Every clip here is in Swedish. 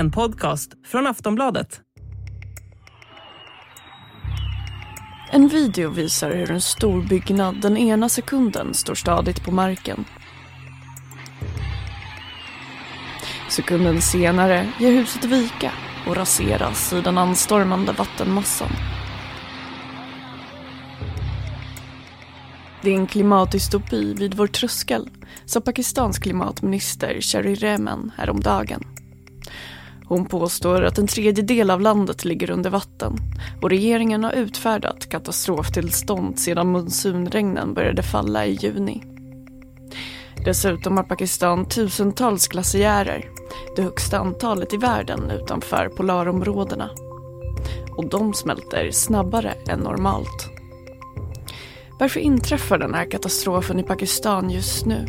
En podcast från Aftonbladet. En video visar hur en stor byggnad den ena sekunden står stadigt på marken. Sekunden senare ger huset vika och raseras i den anstormande vattenmassan. Det är en klimatdystopi vid vår tröskel, sa Pakistans klimatminister Sherry Rehman häromdagen. Hon påstår att en tredjedel av landet ligger under vatten och regeringen har utfärdat katastroftillstånd sedan monsunregnen började falla i juni. Dessutom har Pakistan tusentals glaciärer, det högsta antalet i världen utanför polarområdena. Och de smälter snabbare än normalt. Varför inträffar den här katastrofen i Pakistan just nu?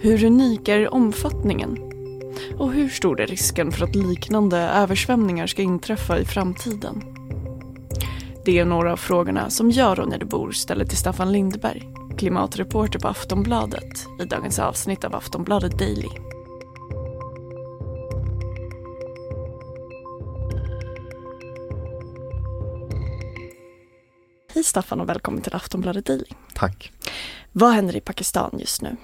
Hur unik är omfattningen? Och hur stor är risken för att liknande översvämningar ska inträffa i framtiden? Det är några av frågorna som jag, Ronja de Bor, ställer till Staffan Lindberg, klimatreporter på Aftonbladet, i dagens avsnitt av Aftonbladet Daily. Hej Staffan och välkommen till Aftonbladet Daily. Tack. Vad händer i Pakistan just nu?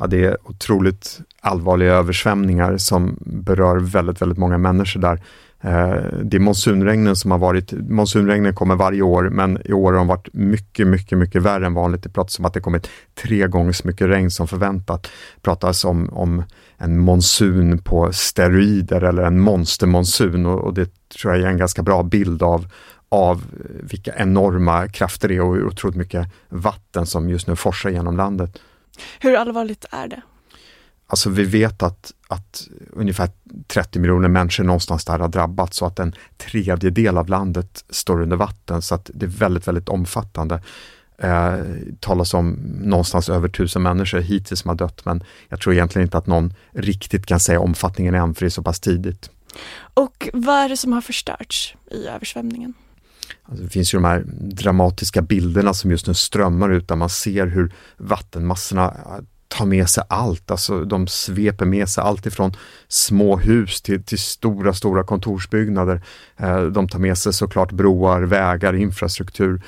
Ja, det är otroligt allvarliga översvämningar som berör väldigt, väldigt många människor där. Eh, det är monsunregnen som har varit, monsunregnen kommer varje år, men i år har de varit mycket, mycket, mycket värre än vanligt. Det pratas om att det kommit tre gånger så mycket regn som förväntat. Det pratas om, om en monsun på steroider eller en monstermonsun och, och det tror jag är en ganska bra bild av, av vilka enorma krafter det är och hur otroligt mycket vatten som just nu forsar genom landet. Hur allvarligt är det? Alltså vi vet att, att ungefär 30 miljoner människor någonstans där har drabbats så att en tredjedel av landet står under vatten så att det är väldigt, väldigt omfattande. Eh, talas om någonstans över tusen människor hittills som har dött men jag tror egentligen inte att någon riktigt kan säga omfattningen än för det är så pass tidigt. Och vad är det som har förstörts i översvämningen? Alltså det finns ju de här dramatiska bilderna som just nu strömmar ut där man ser hur vattenmassorna eh, tar med sig allt, alltså de sveper med sig allt ifrån små hus till, till stora, stora kontorsbyggnader. Eh, de tar med sig såklart broar, vägar, infrastruktur.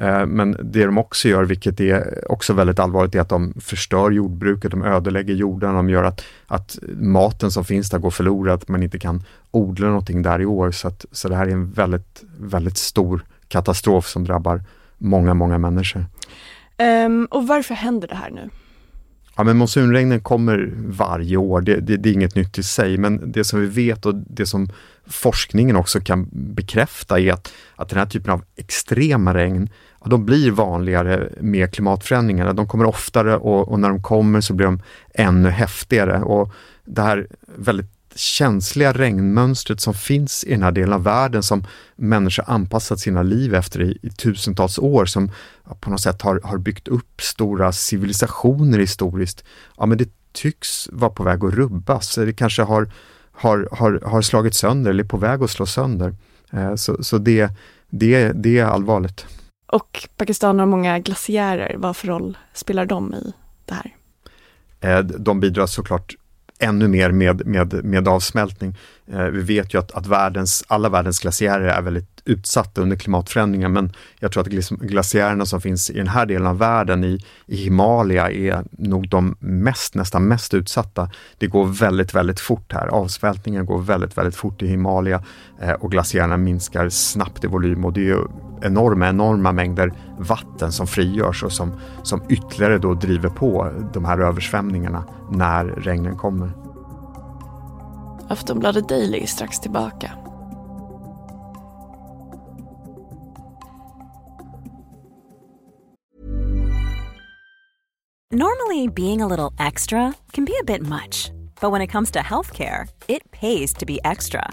Eh, men det de också gör, vilket är också väldigt allvarligt, är att de förstör jordbruket, de ödelägger jorden, de gör att, att maten som finns där går förlorad, att man inte kan odla någonting där i år. Så, att, så det här är en väldigt, väldigt stor katastrof som drabbar många, många människor. Um, och varför händer det här nu? Ja, men monsunregnen kommer varje år, det, det, det, är inget nytt i sig, men det som vi vet och det som forskningen också kan bekräfta är att, att den här typen av extrema regn, ja, de blir vanligare med klimatförändringarna. De kommer oftare och, och när de kommer så blir de ännu häftigare. Och det här väldigt känsliga regnmönstret som finns i den här delen av världen som människor anpassat sina liv efter i, i tusentals år som på något sätt har, har byggt upp stora civilisationer historiskt. Ja, men det tycks vara på väg att rubbas. Det kanske har, har, har, har slagit sönder eller är på väg att slå sönder. Eh, så så det, det, det är allvarligt. Och Pakistan har många glaciärer. Vad för roll spelar de i det här? Eh, de bidrar såklart ännu mer med, med, med avsmältning. Eh, vi vet ju att, att världens, alla världens glaciärer är väldigt utsatta under klimatförändringar men jag tror att glaciärerna som finns i den här delen av världen, i, i Himalaya, är nog de mest, nästan mest utsatta. Det går väldigt, väldigt fort här. Avsmältningen går väldigt, väldigt fort i Himalaya eh, och glaciärerna minskar snabbt i volym och det är enorma, enorma mängder vatten som frigörs och som, som ytterligare då driver på de här översvämningarna när regnen kommer. Aftonbladet Daily är strax tillbaka. Normally being a little extra can be a bit much, but when it comes to healthcare, it pays to be extra.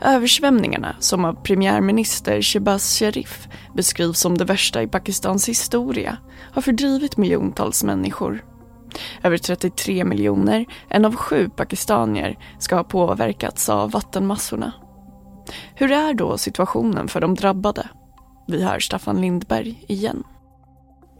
Översvämningarna, som av premiärminister Shebaz Sharif beskrivs som det värsta i Pakistans historia, har fördrivit miljontals människor. Över 33 miljoner, en av sju pakistanier, ska ha påverkats av vattenmassorna. Hur är då situationen för de drabbade? Vi hör Staffan Lindberg igen.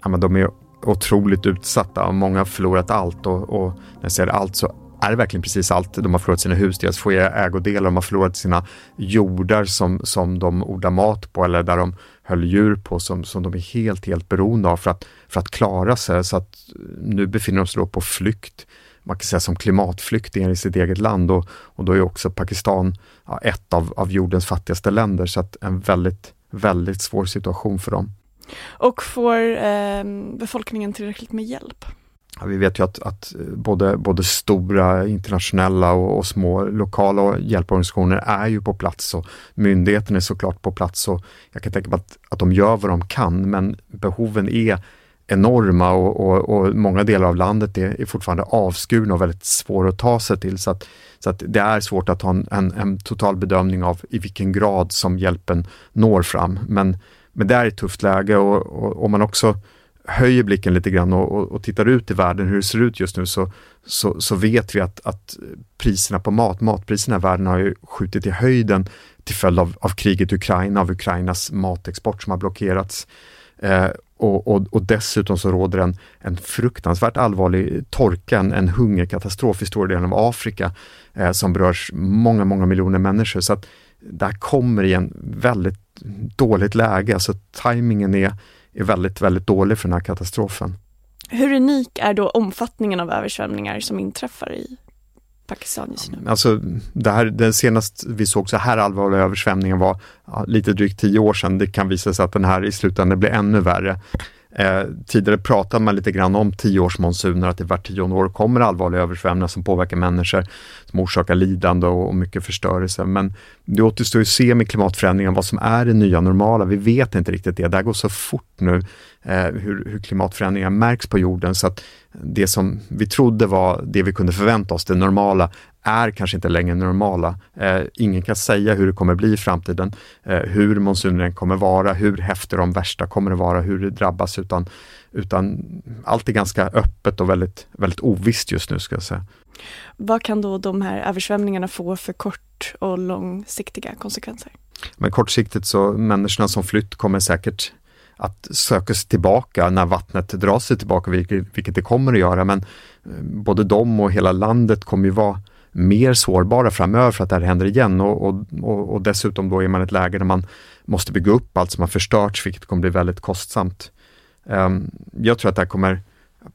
Ja, men de är otroligt utsatta och många har förlorat allt och, och när jag säger allt så är det verkligen precis allt. De har förlorat sina hus, deras få ägodelar, de har förlorat sina jordar som, som de odlar mat på eller där de höll djur på som, som de är helt, helt beroende av för att, för att klara sig. Så att nu befinner de sig då på flykt, man kan säga som klimatflyktingar i sitt eget land och, och då är också Pakistan ja, ett av, av jordens fattigaste länder så att en väldigt, väldigt svår situation för dem. Och får eh, befolkningen tillräckligt med hjälp? Ja, vi vet ju att, att eh, både, både stora internationella och, och, små lokala hjälporganisationer är ju på plats och myndigheten är såklart på plats och jag kan tänka mig att, att de gör vad de kan men behoven är enorma och, och, och många delar av landet är, är, fortfarande avskurna och väldigt svåra att ta sig till. Så att, så att det är svårt att ha en, en, en total bedömning av i vilken grad som hjälpen når fram. Men, men det är ett tufft läge och om man också höjer blicken lite grann och, och, och, tittar ut i världen hur det ser ut just nu så, så, så vet vi att, att, priserna på mat, matpriserna i världen har ju skjutit i höjden till följd av, av kriget i Ukraina, av Ukrainas matexport som har blockerats. Eh, och, och, och, dessutom så råder en, en fruktansvärt allvarlig torka, en, en hungerkatastrof i stora delen av Afrika eh, som berör många, många miljoner människor. Så att det här kommer i en väldigt dåligt läge, alltså tajmingen är är väldigt, väldigt dålig för den här katastrofen. Hur unik är då omfattningen av översvämningar som inträffar i Pakistan just nu? Alltså, det här, den senaste vi såg så här allvarliga översvämningen var ja, lite drygt tio år sedan. Det kan visa sig att den här i slutändan blir ännu värre. Eh, tidigare pratade man lite grann om tioårsmonsuner, att det vart tionde år kommer allvarliga översvämningar som påverkar människor, som orsakar lidande och, och mycket förstörelse. Men det återstår ju att se med klimatförändringen vad som är det nya normala. Vi vet inte riktigt det. Det här går så fort nu, hur, hur klimatförändringar märks på jorden, så att det som vi trodde var det vi kunde förvänta oss, det normala, är kanske inte längre normala. Eh, ingen kan säga hur det kommer bli i framtiden, eh, hur monsunen kommer vara, hur häftiga de värsta kommer att vara, hur det drabbas, utan, utan allt är ganska öppet och väldigt, väldigt ovisst just nu ska jag säga. Vad kan då de här översvämningarna få för kort och långsiktiga konsekvenser? Men kortsiktigt så människorna som flytt kommer säkert att söka sig tillbaka när vattnet drar sig tillbaka, vilket, vilket det kommer att göra. Men eh, både de och hela landet kommer ju vara mer sårbara framöver för att det här händer igen och, och, och, dessutom då är man i ett läge där man måste bygga upp allt som har förstörts, vilket kommer bli väldigt kostsamt. Ehm, jag tror att det här kommer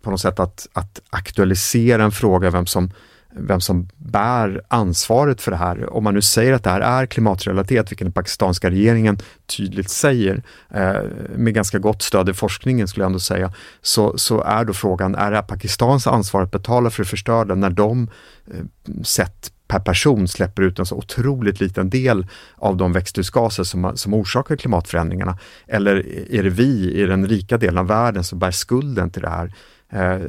på något sätt att, att aktualisera en fråga vem som vem som bär ansvaret för det här. Om man nu säger att det här är klimatrelaterat, vilket den pakistanska regeringen tydligt säger, eh, med ganska gott stöd i forskningen skulle jag ändå säga, så, så är då frågan, är det Pakistans ansvar att betala för det förstörda när de eh, sett per person släpper ut en så otroligt liten del av de växthusgaser som, som orsakar klimatförändringarna? Eller är det vi i den rika delen av världen som bär skulden till det här? Eh,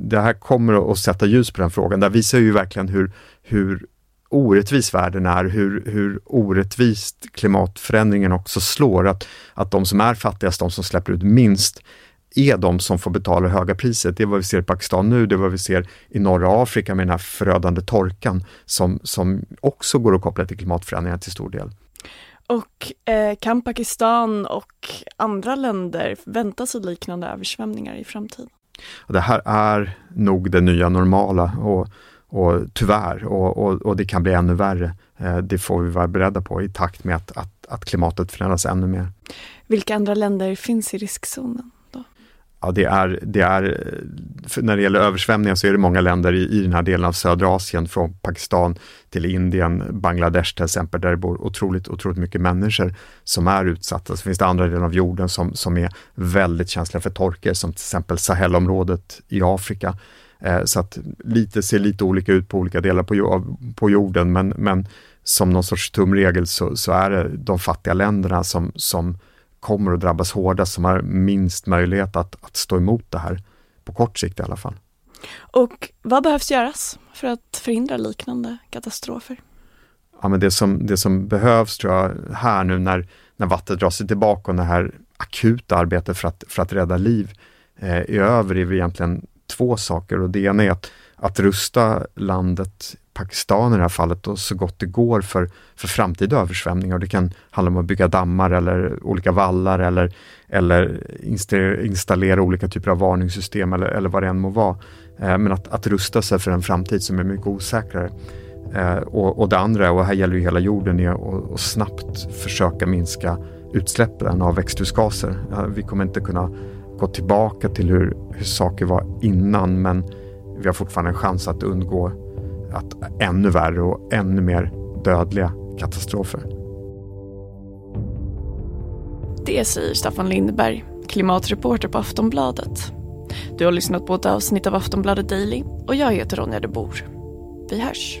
det här kommer att sätta ljus på den frågan. Det visar ju verkligen hur, hur orättvis världen är, hur, hur orättvist klimatförändringen också slår. Att, att de som är fattigast, de som släpper ut minst, är de som får betala höga priset. Det är vad vi ser i Pakistan nu, det är vad vi ser i norra Afrika med den här förödande torkan som, som också går att koppla till klimatförändringar till stor del. Och eh, kan Pakistan och andra länder vänta sig liknande översvämningar i framtiden? Det här är nog det nya normala och, och tyvärr, och, och, och det kan bli ännu värre. Eh, det får vi vara beredda på i takt med att, att, att klimatet förändras ännu mer. Vilka andra länder finns i riskzonen? Ja, det är, det är, när det gäller översvämningar så är det många länder i, i den här delen av södra Asien, från Pakistan till Indien, Bangladesh till exempel, där det bor otroligt, otroligt mycket människor som är utsatta. Så finns det andra delar av jorden som, som är väldigt känsliga för torka, som till exempel Sahelområdet i Afrika. Eh, så att lite ser lite olika ut på olika delar på, på jorden, men, men som någon sorts tumregel så, så är det de fattiga länderna som, som kommer att drabbas hårdast, som har minst möjlighet att, att stå emot det här, på kort sikt i alla fall. Och vad behövs göras för att förhindra liknande katastrofer? ja, men det, som, det som behövs tror jag här nu när, när vattnet drar sig tillbaka och det här akuta arbetet för att, för att rädda liv eh, är över är egentligen två saker och det ena är att, att rusta landet Pakistan i det här fallet och så gott det går för, för framtida översvämningar. Det kan handla om att bygga dammar eller olika vallar eller, eller installera olika typer av varningssystem eller, eller vad det än må vara. Eh, men att, att rusta sig för en framtid som är mycket osäkrare. Eh, och, och det andra, och här gäller ju hela jorden, är att, att snabbt försöka minska utsläppen av växthusgaser. Vi kommer inte kunna gå tillbaka till hur, hur saker var innan men vi har fortfarande en chans att undgå att ännu värre och ännu mer dödliga katastrofer. Det säger Staffan Lindberg, klimatreporter på Aftonbladet. Du har lyssnat på ett avsnitt av Aftonbladet Daily och jag heter Ronja de Bor. Vi hörs.